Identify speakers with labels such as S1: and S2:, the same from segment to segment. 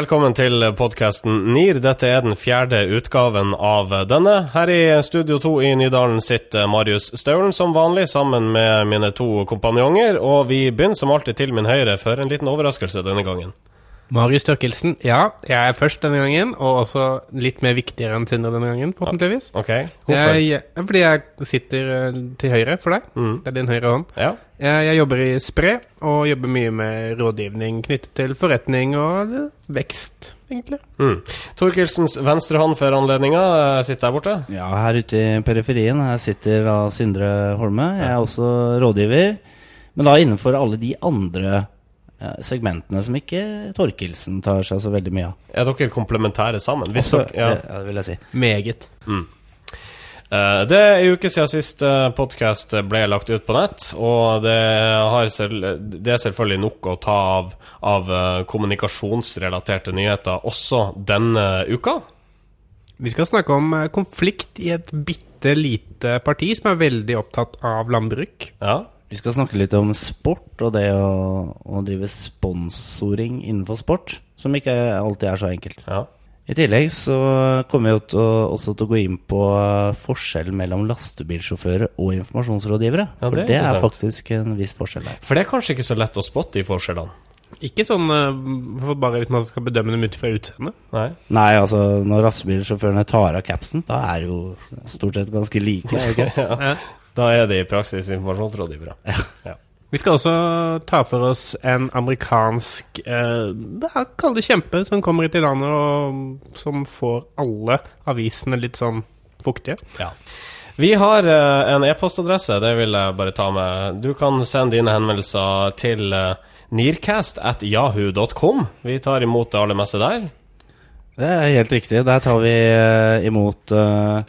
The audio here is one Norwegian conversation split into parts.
S1: Velkommen til podkasten NIR. Dette er den fjerde utgaven av denne. Her i Studio 2 i Nydalen sitter Marius Staulen som vanlig, sammen med mine to kompanjonger. Og vi begynner som alltid til min høyre for en liten overraskelse denne gangen.
S2: Marius Tørkelsen, ja, jeg er først denne gangen, og også litt mer viktigere enn Sindre denne gangen, forhåpentligvis.
S1: Ok, hvorfor?
S2: Jeg, fordi jeg sitter eh, til høyre for deg.
S1: Mm.
S2: Det er din høyre hånd.
S1: Ja.
S2: Jeg, jeg jobber i Spre, og jobber mye med rådgivning knyttet til forretning og eh, vekst, egentlig.
S1: Mm. Torkelsens venstre hånd for anledninga eh, sitter der borte.
S3: Ja, her ute i periferien her sitter da Sindre Holme. Jeg er også rådgiver. Men da innenfor alle de andre eh, segmentene som ikke Torkelsen tar seg så veldig mye av.
S1: Er dere komplementære sammen? Hvis
S3: Også,
S1: dere, ja.
S3: det, ja, det vil jeg si.
S2: Meget.
S1: Eh, Det er en uke siden sist podkast ble lagt ut på nett, og det, har selv, det er selvfølgelig nok å ta av, av eh, kommunikasjonsrelaterte nyheter også denne uka.
S2: Vi skal snakke om eh, konflikt i et bitte lite parti som er veldig opptatt av landbruk.
S1: Ja.
S3: Vi skal snakke litt om sport og det å, å drive sponsoring innenfor sport, som ikke alltid er så enkelt.
S1: ja.
S3: I tillegg så kommer vi til å, også til å gå inn på eh, forskjellen mellom lastebilsjåfører og informasjonsrådgivere.
S1: Ja,
S3: For
S1: det er
S3: det er faktisk en viss forskjell der.
S1: For det er kanskje ikke så lett å spotte de forskjellene.
S2: Ikke sånn eh, for bare hvis man skal bedømme dem ut fra utseendet.
S1: Nei.
S3: Nei, altså når lastebilsjåførene tar av capsen, da er det jo stort sett ganske like.
S2: Ja.
S1: Da er det i praksis informasjonsrådgivere. Ja. Ja.
S2: Vi skal også ta for oss en amerikansk eh, Kall det kjempe, som kommer hit til landet og som får alle avisene litt sånn fuktige.
S1: Ja. Vi har eh, en e-postadresse, det vil jeg bare ta med. Du kan sende dine henvendelser til eh, nearcast at yahoo.com. Vi tar imot det aller meste der.
S3: Det er helt riktig. Der tar vi eh, imot eh,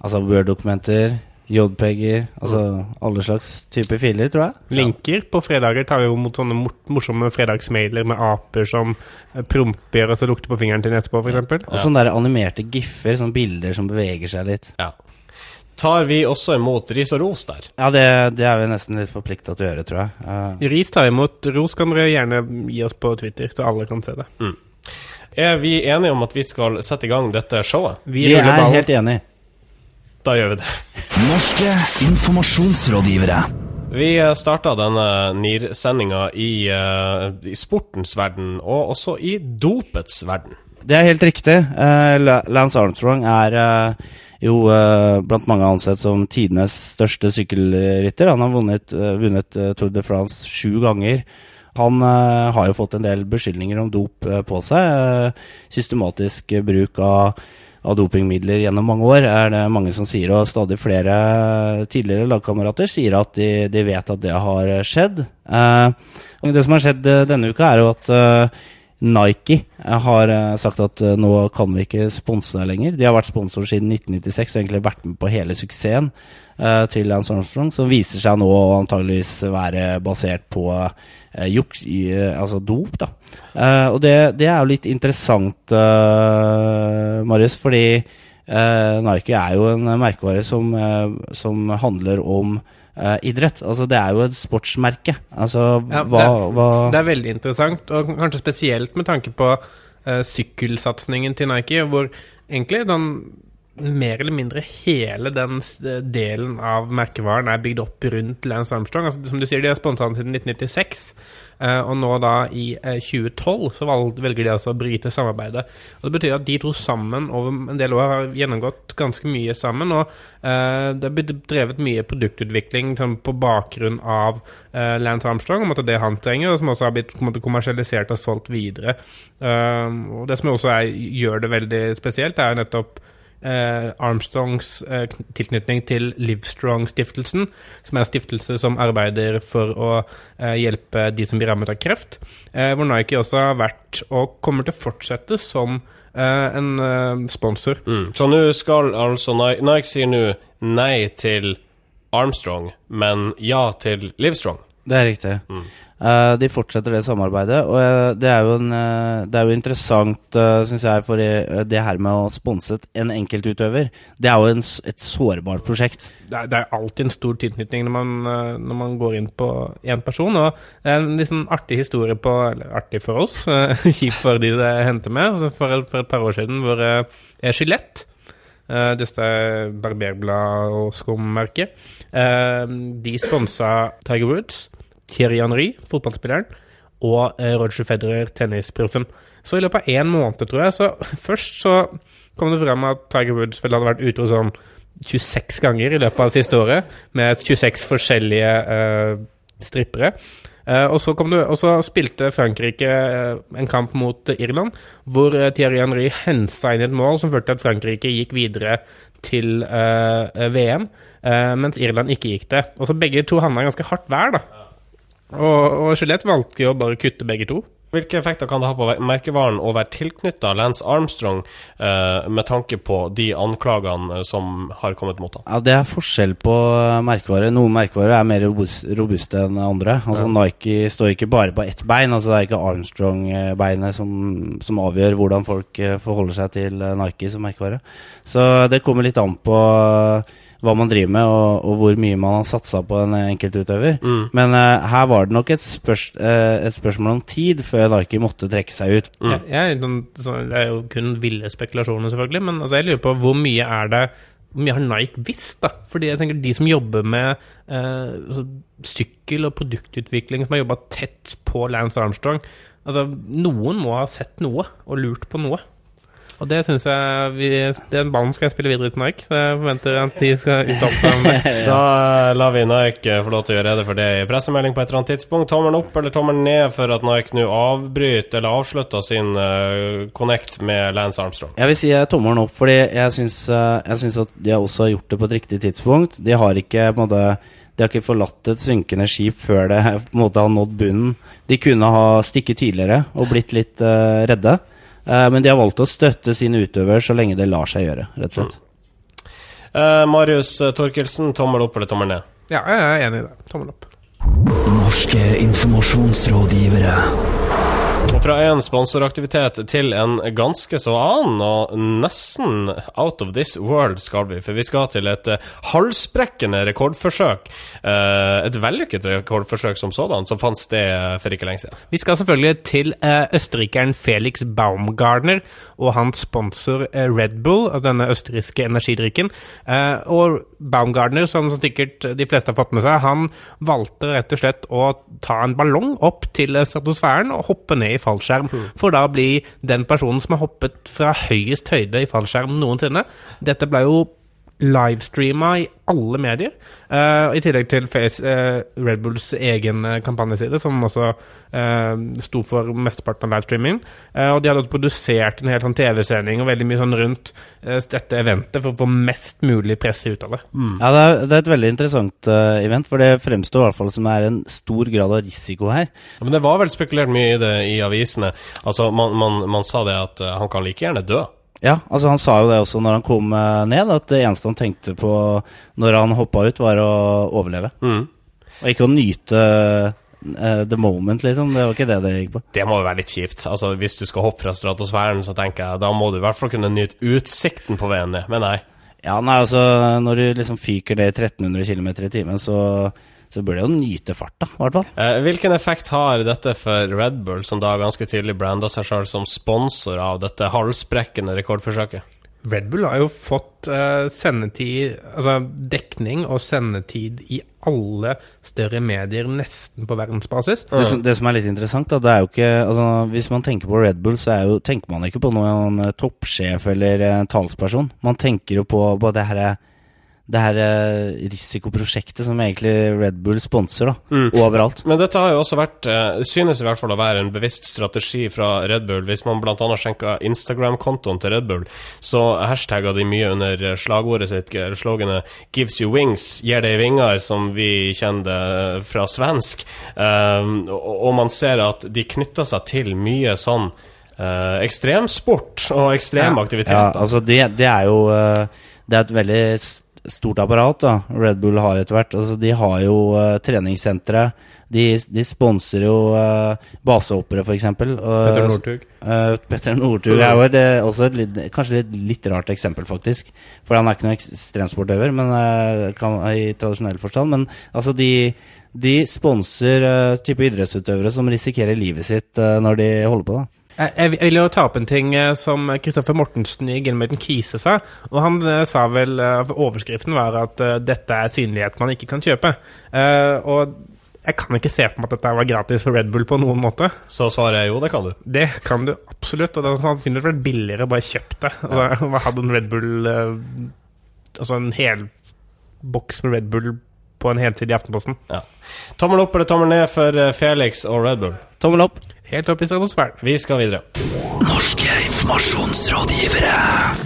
S3: altså Word-dokumenter, JPG-er, altså alle slags typer filer, tror jeg.
S2: Linker på fredager tar jo mot sånne mor morsomme fredagsmailer med aper som eh, promper og så lukter på fingeren til etterpå, f.eks.
S3: Og sånne der animerte giffer, sånne bilder som beveger seg litt.
S1: Ja. Tar vi også imot ris og ros der?
S3: Ja, det, det er vi nesten litt forplikta til å gjøre, tror jeg. Uh.
S2: Ris tar imot. Ros kan dere gjerne gi oss på Twitter, så alle kan se det.
S1: Er vi enige om at vi skal sette i gang dette showet?
S2: Vi,
S3: vi er,
S2: er
S3: helt enige.
S1: Da gjør vi det.
S4: Norske informasjonsrådgivere.
S1: Vi starta denne NIR-sendinga i, eh, i sportens verden, og også i dopets verden.
S3: Det er helt riktig. Eh, Lance Armstrong er eh, jo eh, blant mange ansett som tidenes største sykkelrytter. Han har vunnet, eh, vunnet eh, Tour de France sju ganger. Han eh, har jo fått en del beskyldninger om dop eh, på seg. Eh, systematisk eh, bruk av, av dopingmidler gjennom mange år er det mange som sier, og stadig flere tidligere lagkamerater sier at de, de vet at det har skjedd. Eh, det som har skjedd eh, denne uka, er jo at eh, Nike har sagt at nå kan vi ikke sponse deg lenger. De har vært sponsor siden 1996 og egentlig vært med på hele suksessen til Lance Armstrong, som viser seg nå antageligvis være basert på juks, i, eh, altså dop. da. Eh, og det, det er jo litt interessant, eh, Marius, fordi eh, Nike er jo en merkevare som, eh, som handler om Uh, idrett. Altså Det er jo et sportsmerke. Altså
S2: Ja,
S3: hva,
S2: det,
S3: hva
S2: det er veldig interessant, og kanskje spesielt med tanke på uh, sykkelsatsingen til Nike, hvor egentlig den mer eller mindre hele den delen av merkevaren er bygd opp rundt Lance Armstrong. Altså, som du sier, De har sponsa han siden 1996, eh, og nå da i eh, 2012 så valg, velger de altså å bryte samarbeidet. Og Det betyr at de to sammen over en del år har gjennomgått ganske mye sammen. og eh, Det har blitt drevet mye produktutvikling sånn, på bakgrunn av eh, Lance Armstrong, om at det han trenger, og som også har blitt måte, kommersialisert og solgt videre. Eh, og Det som også er, gjør det veldig spesielt, er jo nettopp eh, Armstrongs eh, tilknytning til Livestrong-stiftelsen, som er en stiftelse som arbeider for å eh, hjelpe de som blir rammet av kreft. Eh, hvor Nike også har vært, og kommer til å fortsette som eh, en eh, sponsor.
S1: Mm. Så nå skal altså Nike, Nike sier nå nei til Armstrong, men ja til Livestrong.
S3: Det er riktig.
S1: Mm.
S3: Eh, de fortsetter det samarbeidet, og uh, det er en, uh, det er jo interessant, uh, syns jeg, for det, det her med å sponse en enkeltutøver. Det er jo en, et sårbart prosjekt.
S2: Det er, det er alltid en stor tilknytning når man, når man går inn på én person. Og det er en sånn artig historie på Eller artig for oss, kjipt for de det hendte med. Altså for, for et par år siden hvor uh, Gillette eh, dette barberblad- og skummerket. Uh, de sponsa Tiger Woods, Thierry Henry, fotballspilleren, og eh, Roger Federer, tennisproffen. Så i løpet av én måned, tror jeg, så først så kom det fram at Tiger Woods vel hadde vært ute sånn 26 ganger i løpet av det siste året, med 26 forskjellige uh, strippere. Uh, og, så det, og så spilte Frankrike uh, en kamp mot Irland, hvor Thierry Henry hensa inn et mål som førte til at Frankrike gikk videre til VM, mens Irland ikke gikk det. Og så begge to havna ganske hardt hver, da. Og, og Gillette valgte jo bare å kutte begge to.
S1: Hvilke effekter kan det ha på merkevaren å være tilknytta Lance Armstrong, eh, med tanke på de anklagene eh, som har kommet mot ham?
S3: Ja, Det er forskjell på eh, merkevarer. Noen merkevarer er mer robuste enn andre. Altså Nike står ikke bare på ett bein. Altså Det er ikke Armstrong-beinet som, som avgjør hvordan folk eh, forholder seg til Nike som merkevare. Så det kommer litt an på hva man driver med, og, og hvor mye man har satsa på en enkeltutøver.
S1: Mm.
S3: Men uh, her var det nok et, spørs, uh, et spørsmål om tid før Nike måtte trekke seg ut.
S1: Mm.
S2: Jeg, jeg, det er jo kun ville spekulasjoner, selvfølgelig, men altså, jeg lurer på hvor mye er det hvor mye har Nike visst, da? Fordi jeg tenker de som jobber med eh, altså, sykkel- og produktutvikling, som har jobba tett på Lance Armstrong Altså, noen må ha sett noe, og lurt på noe. Og det syns jeg vi, Den ballen skal jeg spille videre uten Nike. Så jeg forventer at de skal uttale seg om det.
S1: Da lar vi Nike eh, få lov til å gjøre rede for det i pressemelding på et eller annet tidspunkt. Tommelen opp eller tommelen ned for at Nike nå avbryter eller avslutter sin uh, connect med Lance Armstrong?
S3: Jeg vil si jeg tommelen opp, fordi jeg syns, eh, jeg syns at de har også gjort det på et riktig tidspunkt. De har ikke på en måte de har ikke forlatt et synkende skip før det på en måte har nådd bunnen. De kunne ha stikket tidligere og blitt litt uh, redde. Eh, men de har valgt å støtte sine utøvere så lenge det lar seg gjøre, rett og slett.
S1: Eh, Marius eh, Torkelsen, tommel opp eller tommel ned?
S2: Ja, jeg er enig i det. Tommel opp.
S4: Norske informasjonsrådgivere.
S1: Og fra en sponsoraktivitet til en ganske så annen, og nesten out of this world skal vi. For vi skal til et eh, halsbrekkende rekordforsøk. Eh, et vellykket rekordforsøk som sådan, som fant sted for ikke lenge siden.
S2: Vi skal selvfølgelig til eh, østerrikeren Felix Baumgartner og hans sponsor eh, Red Bull, denne østerrikske energidrikken. Eh, og Baumgartner, som sikkert de fleste har fått med seg, han valgte rett og slett å ta en ballong opp til eh, stratosfæren og hoppe ned i fallskjerm, for da å bli den personen som har hoppet fra høyest høyde i fallskjerm noensinne. Dette ble jo livestreama i alle medier, Uh, i tillegg til face, uh, Red Bulls egen eh, kampanjeside, som også uh, sto for mesteparten av livestreamingen. Uh, og de hadde også produsert en hel sånn TV-sending og veldig mye sånn rundt dette eventet for å få mest mulig presse ut av det.
S3: Ja, det er, det er et veldig interessant event, for det fremstår i hvert fall som det er en stor grad av risiko her.
S1: Ja, Men det var vel spekulert mye i det i avisene. Altså, man, man, man sa det at han kan like gjerne dø.
S3: Ja, altså han sa jo det også når han kom eh, ned, at det eneste han tenkte på når han hoppa ut, var å overleve.
S1: Mm.
S3: Og ikke å nyte eh, the moment, liksom. Det var ikke det det gikk på.
S1: Det må jo være litt kjipt. Altså, Hvis du skal hoppe fra stratosfæren, så tenker jeg da må du i hvert fall kunne nyte utsikten på veien ned. Men nei.
S3: Ja, nei, altså Når du liksom fyker det i 1300 km i timen, så, så bør du jo nyte farta, i hvert fall.
S1: Eh, hvilken effekt har dette for Red Bull, som da ganske tydelig branda seg sjøl som sponsor av dette halsbrekkende rekordforsøket?
S2: Red Bull har jo fått eh, sendetid, altså dekning og sendetid i alle større medier nesten på verdensbasis.
S3: Det, som, det som er litt interessant, da, det er jo ikke altså, Hvis man tenker på Red Bull, så er jo, tenker man ikke på noen eh, toppsjef eller eh, talsperson. Man tenker jo på, på det her det her eh, risikoprosjektet som egentlig Red Bull sponser, da.
S1: Mm.
S3: Overalt.
S1: Men dette har jo også vært, eh, synes i hvert fall å være en bevisst strategi fra Red Bull. Hvis man bl.a. skjenka Instagram-kontoen til Red Bull, så hashtagga de mye under slagordet sitt, sloganet 'Gives you wings', gir deg vinger, som vi kjenner fra svensk. Um, og, man ser at de knytter seg til mye sånn uh, ekstremsport og ekstremaktivitet.
S2: Ja.
S3: Ja, altså det, det er jo uh, Det er et veldig stort apparat da Red Bull har etter hvert. Altså, de har jo uh, treningssentre. De, de sponser jo uh, basehoppere, f.eks.
S2: Petter Northug.
S3: Uh, Petter Northug er jo et, også et litt, kanskje litt, litt rart eksempel, faktisk. For han er ikke noen ekstremsportøver men, uh, kan, i tradisjonell forstand. Men altså, de, de sponser type idrettsutøvere som risikerer livet sitt når de holder på. da
S2: Jeg, jeg vil jo ta opp en ting eh, som Kristoffer Mortensen i Gilmaden Kise sa. Og han eh, sa vel eh, Overskriften var at eh, dette er synlighet man ikke kan kjøpe. Eh, og jeg kan ikke se for meg at dette var gratis for Red Bull på noen måte.
S1: Så svarer jeg jo, det kan du.
S2: Det kan du absolutt, og det hadde sannsynligvis vært billigere å bare kjøpt det. Og da hadde en Red Bull eh, Altså en hel boks med Red Bull på en helside i Aftenposten.
S1: Ja. Tommel opp eller tommel ned for eh, Felix og Red Bull?
S3: Tommel opp.
S2: Helt opp i stratosfæren.
S1: Vi skal videre.
S4: Norske informasjonsrådgivere.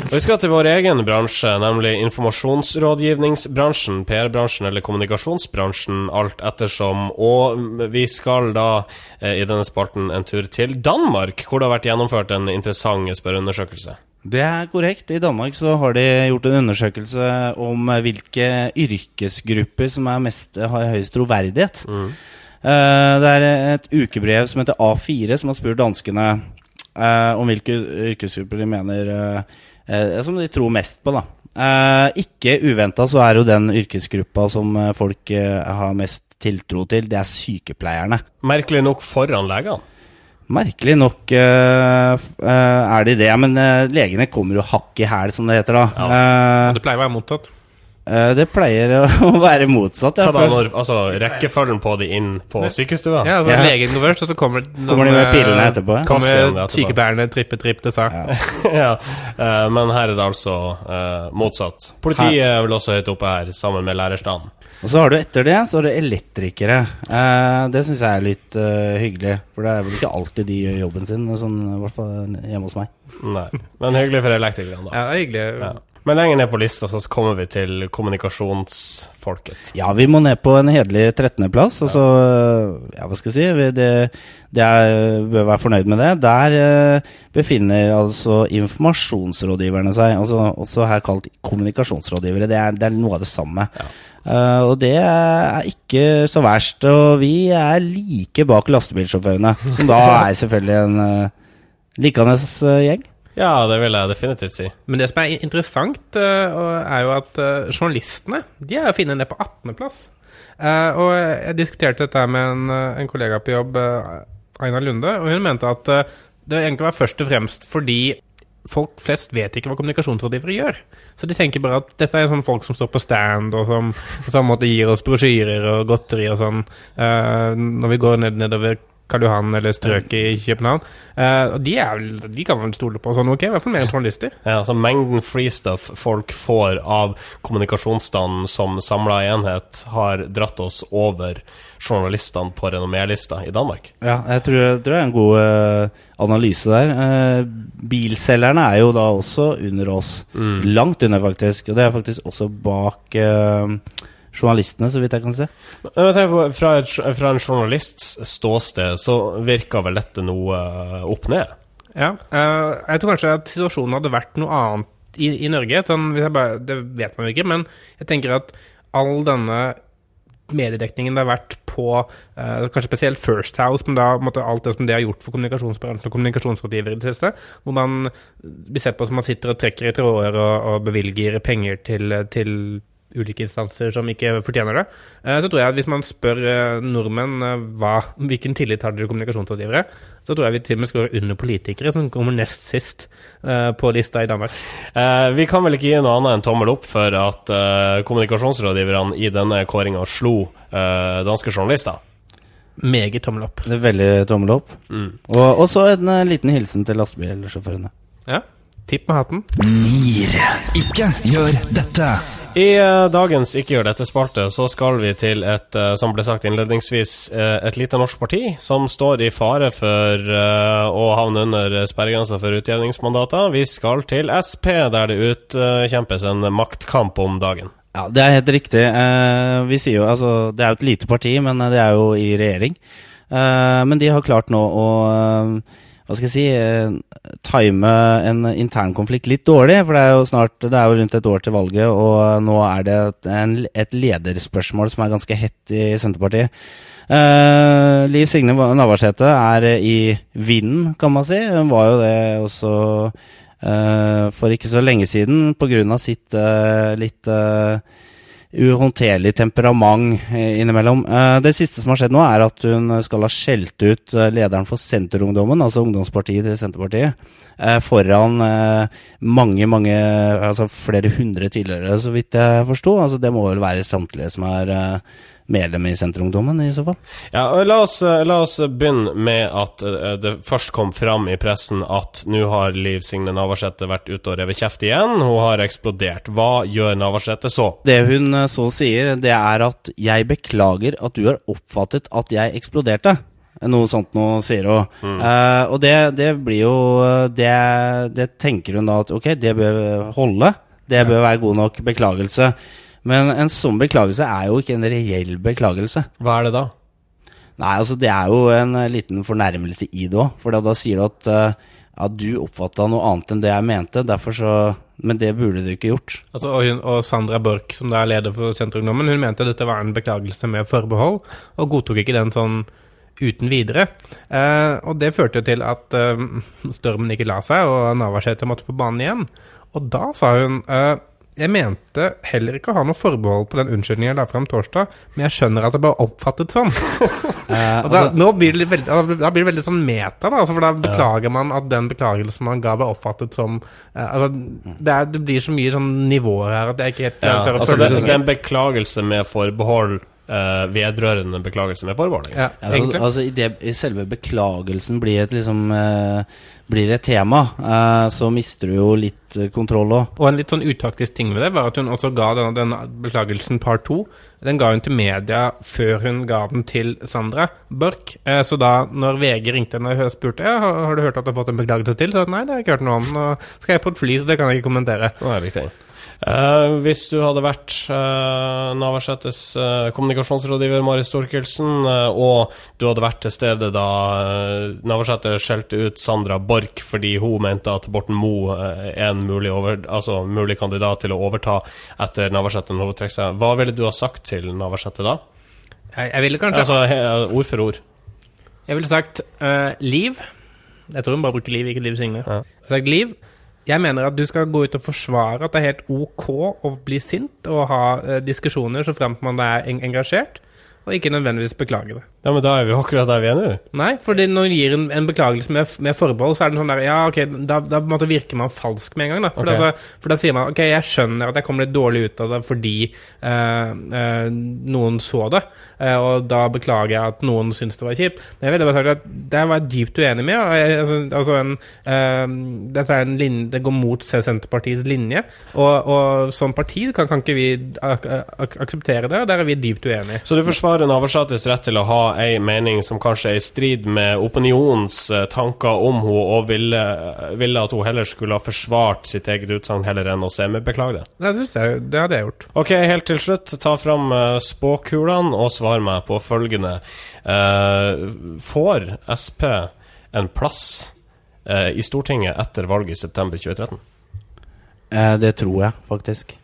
S1: Og vi skal til vår egen bransje, nemlig informasjonsrådgivningsbransjen, PR-bransjen eller kommunikasjonsbransjen, alt ettersom. Og vi skal da eh, i denne spalten en tur til Danmark, hvor det har vært gjennomført en interessant spørreundersøkelse.
S3: Det er korrekt. I Danmark så har de gjort en undersøkelse om eh, hvilke yrkesgrupper som er mest, har høyest troverdighet. Eh, det er et ukebrev som heter A4, som har spurt danskene eh, om hvilke yrkesgrupper de mener eh, eh, Som de tror mest på, da. Eh, ikke uventa så er jo den yrkesgruppa som eh, folk eh, har mest tiltro til, det er sykepleierne.
S1: Merkelig nok foran legene.
S3: Merkelig nok uh, eh, er de det, men uh, legene kommer jo hakk i hæl, som det heter da. Eh,
S2: Det pleier å være mottatt.
S3: Eh, det pleier å være motsatt. Ja,
S1: da, når, altså rekkefølgen på de inn på sykestua?
S2: Ja, altså,
S3: Ja.
S2: Legen går først, og så kommer
S3: Kommer de med pillene etterpå, ja?
S2: Kommer sykepleierne trippe, tripp, det sa.
S1: ja, eh, men her er det altså uh, motsatt. Politiet er vel også høyt oppe her, sammen med lærerstanden.
S3: Og så har du etter det så har du elektrikere. Uh, det syns jeg er litt uh, hyggelig, for det er vel ikke alltid de gjør jobben sin, sånn, i hvert fall hjemme hos meg.
S1: Nei, men hyggelig for elektrikerne, da.
S2: Ja, er hyggelig.
S1: Ja. Men lenger ned på lista så kommer vi til kommunikasjonsfolket.
S3: Ja, vi må ned på en hederlig 13.-plass. Altså, ja, hva skal jeg si vi- Det, det er, bør være fornøyd med det. Der eh, befinner altså informasjonsrådgiverne seg, altså også her kalt kommunikasjonsrådgivere. Det er, det er noe av det samme. Eh, og det er ikke så verst. Og vi er like bak lastebilsjåførene, som da er selvfølgelig en uh, likende eh, gjeng.
S1: Ja, det vil jeg definitivt si.
S2: Men det som er interessant, eh, er jo at eh, journalistene de er å finne ned på 18.-plass. Uh, og jeg diskuterte dette med en, eh, kollega på jobb, Aina Lunde, og hun mente at eh, det egentlig var først og fremst fordi folk flest vet ikke hva kommunikasjonsrådgivere gjør. Så de tenker bare at dette er sånn folk som står på stand, og som på samme måte gir oss brosjyrer og godteri og sånn eh, når vi går ned, nedover Karl Johan eller strøket i København. Uh, de, er de kan man stole på sånn, ok? I hvert fall mer enn journalister.
S1: Ja, altså Mengden freestuff folk får av kommunikasjonsstanden som samla enhet, har dratt oss over journalistene på renommélista i Danmark.
S3: Ja, jeg tror, jeg tror det er en god uh, analyse der. Uh, bilselgerne er jo da også under oss. Langt under, faktisk. Og det er faktisk også bak eh, journalistene, så vidt jeg kan se.
S1: Jeg tenker på, fra, et, fra en journalists ståsted så virker vel dette noe eh, opp ned?
S2: Ja, eh, jeg tror kanskje at situasjonen hadde vært noe annet i, i Norge. Sånn, hvis jeg bare, det vet man jo ikke, men jeg tenker at all denne mediedekningen det har vært på eh, kanskje spesielt First House, men da på en måte, alt det som det har gjort for kommunikasjonsbransjen og kommunikasjonsrådgivere i det siste, hvor man blir sett på som man sitter og trekker i tråder og, og bevilger penger til, til ulike instanser som ikke fortjener det. Eh, Så tror jeg at hvis man spør eh, nordmenn eh, hva, hvilken tillit har dere til kommunikasjonsrådgivere, så tror jeg vi til og med skårer under politikere, som kommer nest sist eh, på lista i Danmark.
S1: Eh, vi kan vel ikke gi noe annet enn tommel opp for at kommunikasjonsrådgiverne i denne kåringa slo eh, danske journalister.
S2: Meget tommel opp.
S3: Det er veldig tommel opp. Og, og så en liten hilsen til lastebilsjåførene.
S2: Ja. Tipp med hatten.
S4: NIR. Ikke gjør dette.
S1: I uh, dagens Ikke gjør dette-spalte så skal vi til et, uh, som ble sagt innledningsvis, uh, et lite norsk parti som står i fare for å havne under sperregrensa for utjevningsmandater. Vi skal til SP, der det utkjempes en maktkamp om dagen.
S3: Ja, det er helt riktig. Vi sier jo, altså, det er jo et lite parti, men det er jo i regjering. Men de har klart nå å, hva skal jeg si eh, time en internkonflikt litt dårlig. For det er jo snart Det er jo rundt et år til valget, og nå er det et, en, et lederspørsmål som er ganske hett i Senterpartiet. Eh, Liv Signe Navarsete er i vinden, kan man si. Hun var jo det også eh, for ikke så lenge siden pga. sitt eh, litt eh, uhåndterlig temperament eh, innimellom. Eh, det siste som har skjedd nå, er at hun skal ha skjelt ut eh, lederen for Senterungdommen, altså ungdomspartiet til Senterpartiet, foran mange, mange Altså flere hundre tidligere, så vidt jeg forsto. Altså, det må vel være samtlige som er medlem i Senterungdommen, i så fall.
S1: Ja, og la oss, eh, la oss begynne med at eh, det først kom fram i pressen at nå har Liv Signe Navarsete vært ute og revet kjeft igjen. Hun har eksplodert. Hva gjør Navarsete så?
S3: Det hun eh, så sier, det er at 'jeg beklager at du har oppfattet at jeg eksploderte'. Noe sånt nå, sier hun. Eh, og det, det blir jo det, det tenker hun da at ok, det bør holde. Det bør være god nok beklagelse. Men en sånn beklagelse er jo ikke en reell beklagelse.
S1: Hva er det da?
S3: Nei, altså det er jo en eh, liten fornærmelse i det òg. For da, da sier du at, uh, ja, du oppfatta noe annet enn det jeg mente. Derfor så Men det burde du ikke gjort.
S2: Altså, og, hun, og Sandra Borch, som da er leder for Senterungdommen, hun mente dette var en beklagelse med forbehold, og godtok ikke den sånn uten videre. Eh, og det førte til at eh, stormen ikke la seg, og Navarsete måtte på banen igjen. Og da sa hun eh, jeg mente heller ikke å ha noe forbehold på den unnskyldningen jeg la fram torsdag, men jeg skjønner at det ble oppfattet sånn.
S3: Eh,
S2: Og da,
S3: altså,
S2: nå blir det veldig, da blir det veldig sånn meta, da. Altså, for da beklager man at den beklagelsen man ga, ble oppfattet som eh, Altså, det, er, det blir så mye sånn nivåer her at jeg ikke helt
S1: Ja, altså det, det er en beklagelse med forbehold eh, vedrørende beklagelse med forvarning.
S2: Ja,
S3: altså, altså i, det, I selve beklagelsen blir et, liksom, uh, blir et tema, uh, så mister du jo litt kontroll òg.
S2: Og en litt sånn utaktisk ting ved det var at hun også ga denne, denne beklagelsen par to. Den ga hun til media før hun ga den til Sandra Borch. Eh, så da når VG ringte henne og spurte ja, har, har du hørt at du har fått en beklagelse til, så sa hun nei, det har jeg ikke hørt noe om. Nå skal jeg på et fly, så det kan jeg ikke kommentere.
S1: Det er riktig. Eh, hvis du hadde vært uh, Navarsetes uh, kommunikasjonsrådgiver Mari Storkelsen, eh, og du hadde vært til stede da uh, Navarsete skjelte ut Sandra Borch fordi hun mente at Borten Moe eh, er en mulig, over, altså, mulig kandidat til å overta etter Navarsete når hun trekker seg, hva ville du ha sagt til Navarsete da?
S2: Jeg, jeg ville kanskje
S1: Altså he, ord for ord.
S2: Jeg ville sagt eh, Liv. Jeg tror hun bare bruker Liv, ikke Liv Signe.
S1: Ja.
S2: Jeg ville sagt Liv. Jeg mener at du skal gå ut og forsvare at det er helt ok å bli sint og ha eh, diskusjoner så fremt man er engasjert, og ikke nødvendigvis beklage det.
S1: Ja, men da er vi jo akkurat der vi er nå.
S2: Nei, for når du gir en, en beklagelse med, med forbehold, så er det sånn der Ja, ok, da, da måte virker man falsk med en gang, da. For,
S1: okay.
S2: da, så, for da sier man ok, jeg skjønner at jeg kom litt dårlig ut av det fordi eh, eh, noen så det, eh, og da beklager jeg at noen syns det var kjipt. Men jeg ville bare sagt at det var jeg dypt uenig med. Jeg, altså, altså en, eh, dette er en linje, det går mot Senterpartiets linje, og, og som parti kan, kan ikke vi ak ak akseptere det, og der er vi dypt uenige.
S1: Så du forsvarer Navarsetes rett til å ha ei mening som kanskje er i strid med opinionens eh, tanker om henne, og ville, ville at hun heller skulle ha forsvart sitt eget utsagn heller enn å sembeklage det?
S2: Det, synes jeg, det hadde jeg gjort.
S1: Ok, helt til slutt, ta fram eh, spåkulene og svar meg på følgende. Uh, får Sp en plass uh, i Stortinget etter valget i september 2013?
S3: Uh, det tror jeg faktisk.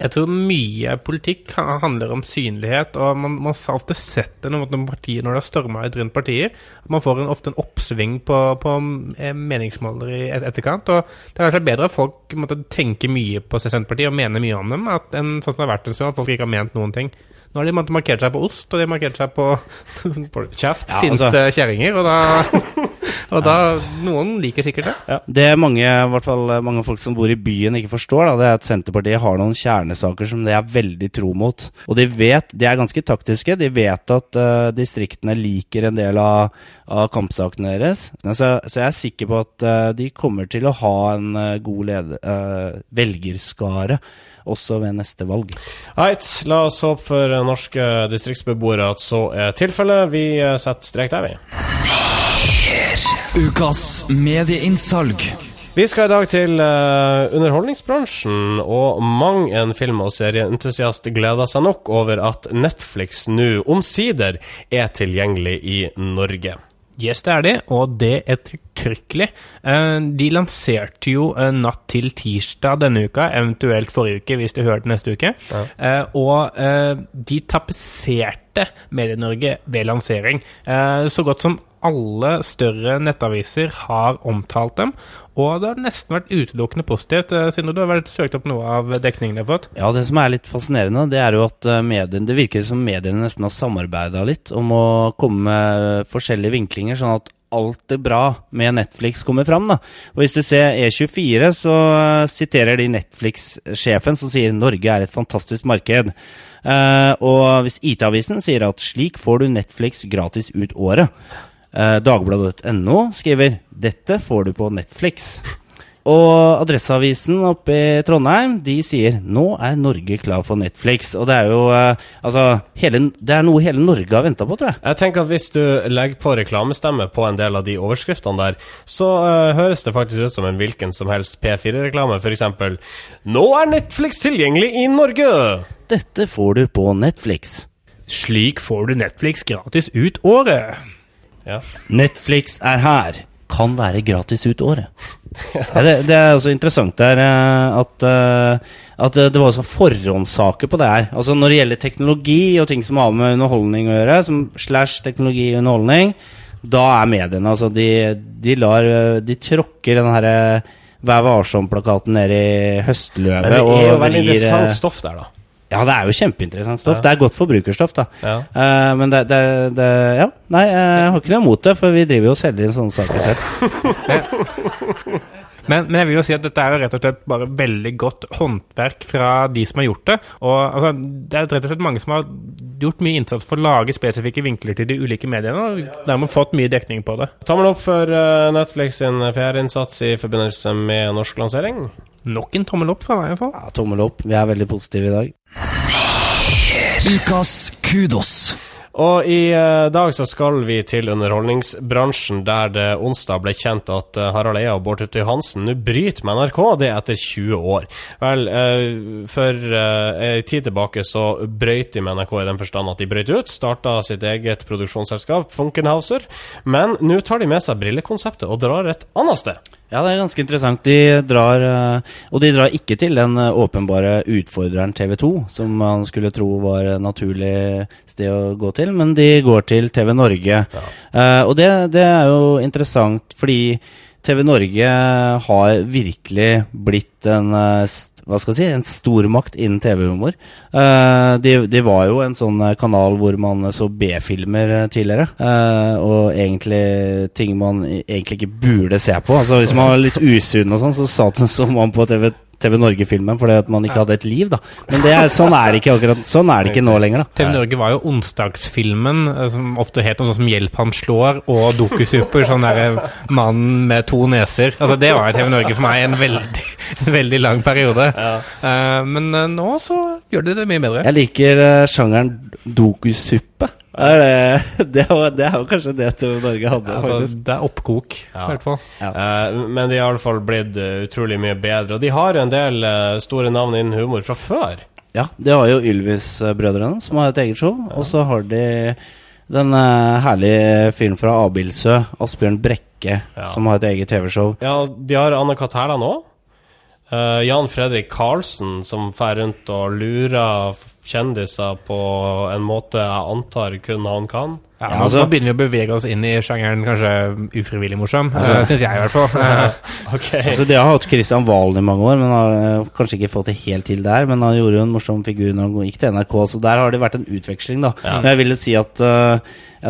S2: Jeg tror mye politikk handler om synlighet, og man, man har ofte sett det når, partier, når det har storma ut rundt partier. at Man får en, ofte en oppsving på, på eh, meningsmåler i et, etterkant. og Det er kanskje bedre at folk måtte tenke mye på Senterpartiet og mene mye om dem, at, en, sånn som det har vært en stund, at folk ikke har ment noen ting. Nå har de måtte markert seg på ost, og de har markert seg på, på kjeft,
S3: Ja,
S2: sinte
S3: altså.
S2: kjerringer, og da, og da Noen liker sikkert det.
S3: Det mange, i hvert fall mange folk som bor i byen ikke forstår, da, det er at Senterpartiet har noen kjernesaker som de er veldig tro mot. Og de vet, de er ganske taktiske, de vet at uh, distriktene liker en del av, av kampsakene deres. Så, så jeg er sikker på at uh, de kommer til å ha en uh, god leder, velgerskare også ved neste valg.
S1: Right, la oss håpe for norske distriktsbeboere at så er tilfellet. Vi setter strek der, vi.
S4: Ukas medieinnsalg.
S1: Vi skal i dag til uh, underholdningsbransjen, og mang en film- og serieentusiast gleder seg nok over at Netflix nå omsider er tilgjengelig i Norge.
S2: Yes, det er de, og det ettertrykkelig. Eh, De lanserte jo eh, natt til tirsdag denne uka, eventuelt forrige uke hvis du hører det neste uke. Ja. Og eh, de tapetserte Medie-Norge ved lansering. Eh, Så godt som alle større nettaviser har omtalt dem, og det har nesten vært utelukkende positivt. Eh, Sindre, du har vært søkt opp noe av dekningen de har fått?
S3: Ja, det som er litt fascinerende, det er jo at eh, mediene, det virker som mediene nesten har samarbeida litt om å komme med forskjellige vinklinger, sånn at alt det bra med Netflix kommer fram. da. Og Hvis du ser E24, så eh, siterer de Netflix-sjefen som sier Norge er et fantastisk marked. Eh, og hvis IT-avisen sier at slik får du Netflix gratis ut året. Eh, Dagbladet.no skriver 'Dette får du på Netflix'. Og Adresseavisen oppe i Trondheim de sier 'Nå er Norge klar for Netflix'. Og det er jo eh, Altså, hele, det er noe hele Norge har venta på, tror jeg.
S1: Jeg tenker at Hvis du legger på reklamestemme på en del av de overskriftene der, så eh, høres det faktisk ut som en hvilken som helst P4-reklame. F.eks.: Nå er Netflix tilgjengelig i Norge!
S3: Dette får du på Netflix.
S2: Slik får du Netflix gratis ut året.
S1: Ja.
S3: Netflix er her. Kan være gratis ut året. Ja, det, det er også interessant der eh, at, eh, at det var også forhåndssaker på det her. Altså Når det gjelder teknologi og ting som har med underholdning å gjøre, som slash teknologi og underholdning, da er mediene altså De, de lar eh, De tråkker den herre Vær varsom-plakaten ned i høstløvet.
S1: Men det er jo veldig interessant stoff der, da.
S3: Ja, det er jo kjempeinteressant stoff.
S1: Ja.
S3: Det er godt forbrukerstoff, da.
S1: Ja.
S3: Uh, men det, det, det Ja, nei, jeg har ikke noe imot det, for vi driver jo og selger inn sånne saker selv.
S2: Men, men jeg vil jo si at dette er jo rett og slett bare veldig godt håndverk fra de som har gjort det. Og altså, Det er rett og slett mange som har gjort mye innsats for å lage spesifikke vinkler til de ulike mediene, og dermed fått mye dekning på det.
S1: Tommel opp for eh, Netflix sin PR-innsats i forbindelse med norsk lansering.
S2: Nok en tommel opp fra meg, i hvert fall.
S3: Ja, tommel opp. Vi er veldig positive i dag.
S4: Ukas kudos.
S1: Og i eh, dag så skal vi til underholdningsbransjen, der det onsdag ble kjent at eh, Harald Eia og Bård Tufte Johansen nå bryter med NRK, det etter 20 år. Vel, eh, for ei tid tilbake så brøyt de med NRK i den forstand at de brøyt ut, starta sitt eget produksjonsselskap, Funkenhauser, men nå tar de med seg brillekonseptet og drar et annet sted.
S3: Ja, det er ganske interessant. De drar eh, Og de drar ikke til den eh, åpenbare utfordreren TV2, som man skulle tro var et naturlig sted å gå til, men de går til TV Norge. Eh, og det, det er jo interessant, fordi TV Norge har virkelig blitt en eh, hva skal jeg si, en stormakt innen TV-humor. Eh, de, de var jo en sånn eh, kanal hvor man så B-filmer tidligere. og egentlig ting man egentlig ikke burde se på. Altså Hvis man var litt usunn og sånn, så satt man på TV, TV Norge-filmen fordi at man ikke hadde et liv, da. Men det er, sånn er det ikke akkurat Sånn er det ikke nå lenger, da.
S2: TV Norge var jo onsdagsfilmen, eh, som ofte het noe sånn som 'Hjelp han slår', og Dokusuper, sånn derre mannen med to neser. Altså Det var jo TV Norge for meg en veldig, en veldig lang periode. Eh, men uh, nå så gjør de det mye bedre.
S3: Jeg liker uh, sjangeren dokusuppe. Er det, det, var, det er jo kanskje det TV Norge hadde,
S2: Altså,
S3: faktisk.
S2: det er oppkok, i hvert fall.
S3: Ja.
S1: Uh, men de har i alle fall blitt utrolig mye bedre, og de har jo en del uh, store navn innen humor fra før.
S3: Ja, de har jo Ylvis-brødrene, som har et eget show. Og så har de den uh, herlige fyren fra Abildsø, Asbjørn Brekke,
S1: Ja.
S3: som har et eget TV-show.
S1: Ja, de har Anne-Kat. Hærland òg. Jan Fredrik Karlsen, som fer rundt og lurer kjendiser på en måte jeg antar kun han kan.
S2: Ja, men
S3: altså-
S2: Nå begynner vi å bevege oss inn i sjangeren kanskje ufrivillig morsom,
S3: Altså-
S2: uh, syns jeg i hvert fall. Eh,
S1: Ok.
S3: Altså, det har hatt Christian Valen i mange år, men har eh, kanskje ikke fått det helt til der. Men han gjorde jo en morsom figur når han gikk til NRK, så der har det vært en utveksling, da.
S1: Ja.
S3: Men jeg vil jo si at, eh,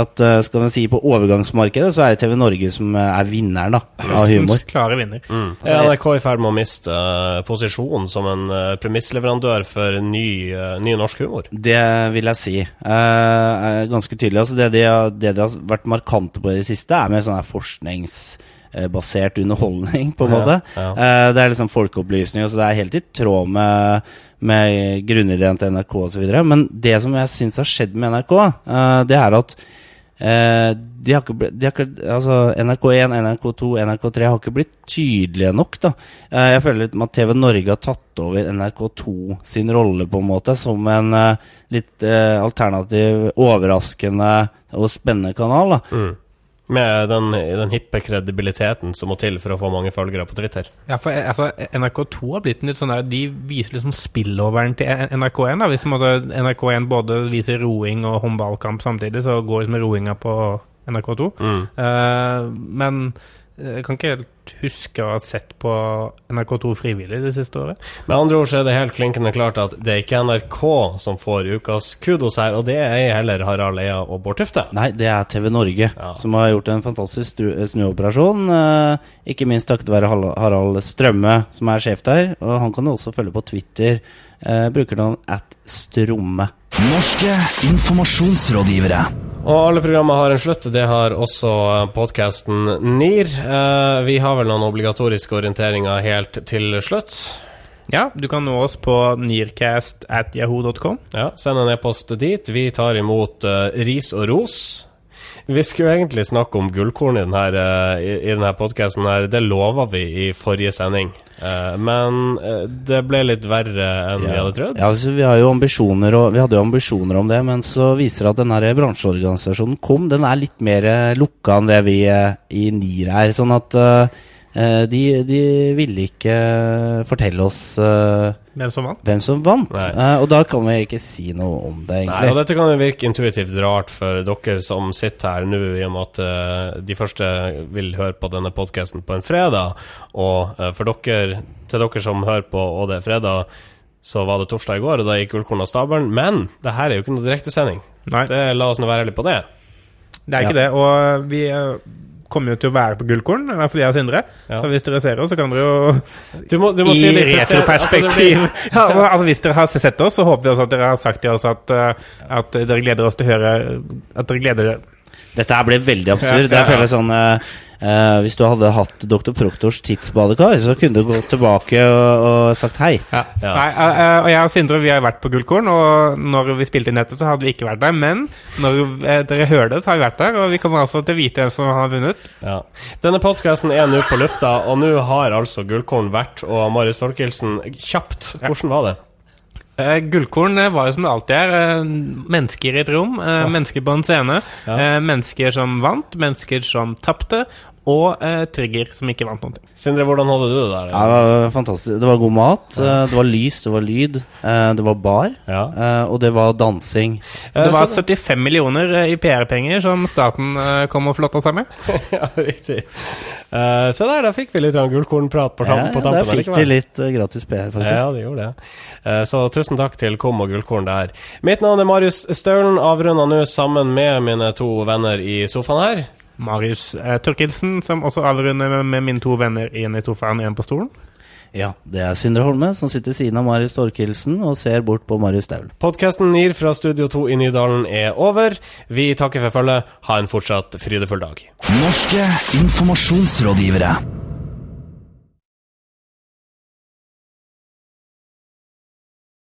S3: at eh, skal man si på overgangsmarkedet, så er det TV Norge som eh, er vinneren da, av humor.
S2: Klare vinner.
S1: Mm. Er NRK i ferd med å miste eh, posisjonen som en eh, premissleverandør for ny, eh, ny norsk humor?
S3: Det vil jeg si. Eh, er ganske tydelig. Altså det, de har, det de har vært markante på i det siste, er mer sånn her forskningsbasert underholdning, på en
S1: Ja,
S3: måte.
S1: ja.
S3: Eh, det er liksom folkeopplysning, så det er helt i tråd med, med grunnideen til NRK osv. Men det som jeg syns har skjedd med NRK, eh, det er at eh, de har ikke, de har ikke, altså NRK1, NRK2, NRK3 har ikke blitt tydelige nok. da Eh, Jeg føler litt at TV Norge har tatt over NRK2 sin rolle, på en måte, som en eh, litt eh, alternativ, overraskende og spennende kanal. da
S1: Mm. Med den, den hippe kredibiliteten som må til for å få mange følgere på Twitter.
S2: Ja, for eh, altså, NRK2 har blitt en litt sånn der De viser liksom spilloveren til NRK1. da Hvis på en måte NRK1 både viser roing og håndballkamp samtidig, så går liksom roinga på NRK2.
S1: Mm.
S2: Uh, men jeg kan ikke helt huske å ha sett på NRK2 frivillig det siste året.
S1: Med andre ord så er det helt klinkende klart at det er ikke NRK som får ukas kudos her, og det er heller Harald Eia og Bård Tufte.
S3: Nei, det er TV Norge
S1: Ja.
S3: som har gjort en fantastisk snuoperasjon. Eh, ikke minst takket være Harald Strømme, som er sjef der. Og han kan du også følge på Twitter. Bruker brukernavn at Stromme.
S4: Norske informasjonsrådgivere.
S1: Og alle programmer har en slutt. Det har også podkasten NIR. Eh, vi har vel noen obligatoriske orienteringer helt til slutt.
S2: Ja, du kan nå oss på nearcast at yahoo.com.
S1: Ja, Send en e-post dit. Vi tar imot uh, ris og ros. Vi skulle egentlig snakke om gullkorn i denne, uh, i, i denne podkasten. Det lova vi i forrige sending. Eh, men eh, det ble litt verre enn vi hadde trodd.
S3: Ja, altså, vi, har jo ambisjoner, og, vi hadde jo ambisjoner om det, men så viser det at den her bransjeorganisasjonen KOM den er litt mer eh, lukka enn det vi i NIR er. Sånn at eh, de, de ville ikke fortelle oss
S2: Hvem som vant?
S3: hvem som vant. Eh, og da kan vi ikke si noe om det, egentlig.
S1: Nei, og dette kan jo virke intuitivt rart for dere som sitter her nå, i og med at uh, de første vil høre på denne podkasten på en fredag. Og uh, for dere, til dere som hører på, og det er fredag, så var det torsdag i går, og da gikk Gullkorn av stabelen. Men det her er jo ikke noe direktesending. La oss nå være ærlige på det.
S2: det er ikke
S3: Ja.
S2: det. Og vi kommer jo til å være på Gullkorn, i hvert fall jeg og Sindre.
S1: Ja.
S2: Så hvis dere ser oss, så kan dere jo
S1: Du må, du må
S2: I
S1: si
S2: retroperspektiv.
S1: Altså,
S2: ja, altså, hvis dere har sett oss, så håper vi også at dere har sagt til oss at, eh, at dere gleder oss til å høre At dere gleder dere
S3: Dette her ble veldig absurd.
S2: Ja, ja,
S3: føler sånn uh, eh, Hvis du hadde hatt Dr. Proktors tidsbadekar, så kunne du gått tilbake og, og sagt hei.
S2: Ja.
S1: Ja.
S2: Nei, uh, og jeg og Sindre vi har vært på Gullkorn, og når vi spilte inn nettopp, så hadde vi ikke vært der. Men når uh, dere hører det, så har vi vært der, og vi kommer altså til å vite hvem som har vunnet.
S1: Ja. Denne podkasten er nå på lufta, og nå har altså Gullkorn vært, og Marius Torkelsen, kjapt. Hvordan var det?
S2: Eh, Gullkorn eh, var jo som det alltid er. eh, mennesker i et rom, ja. mennesker på en scene.
S1: Ja.
S2: eh, mennesker som vant, mennesker som tapte, og eh, Trigger som ikke vant noen ting.
S1: Sindre, hvordan hadde du det der?
S3: Ja, det var fantastisk. Det var god mat, ja. det var lys, det var lyd, eh, det var bar,
S1: Ja.
S3: eh, og det var dansing.
S1: Eh,
S2: Det var 75 millioner eh, i PR-penger som staten eh, kom og flotta seg med.
S1: ja, riktig. Uh, se der, da fikk vi litt gullkornprat på,
S3: Ja,
S1: på
S3: ja,
S1: tampen.
S3: der fikk de litt uh, gratis PR, faktisk.
S1: Ja, det gjorde det. Uh, så tusen takk til Kom og Gullkorn der. Mitt navn er Marius Staulen, avrunda nå sammen med mine to venner i sofaen her.
S2: Marius eh, Torkelsen, som også avrunder med, med mine to venner, én i sofaen, én på stolen.
S3: Ja, det er Sindre Holme som sitter ved siden av Marius Torkelsen og ser bort på Marius Staul.
S1: Podkasten NIR fra Studio 2 i Nydalen er over. Vi takker for følget. Ha en fortsatt frydefull dag.
S4: Norske informasjonsrådgivere.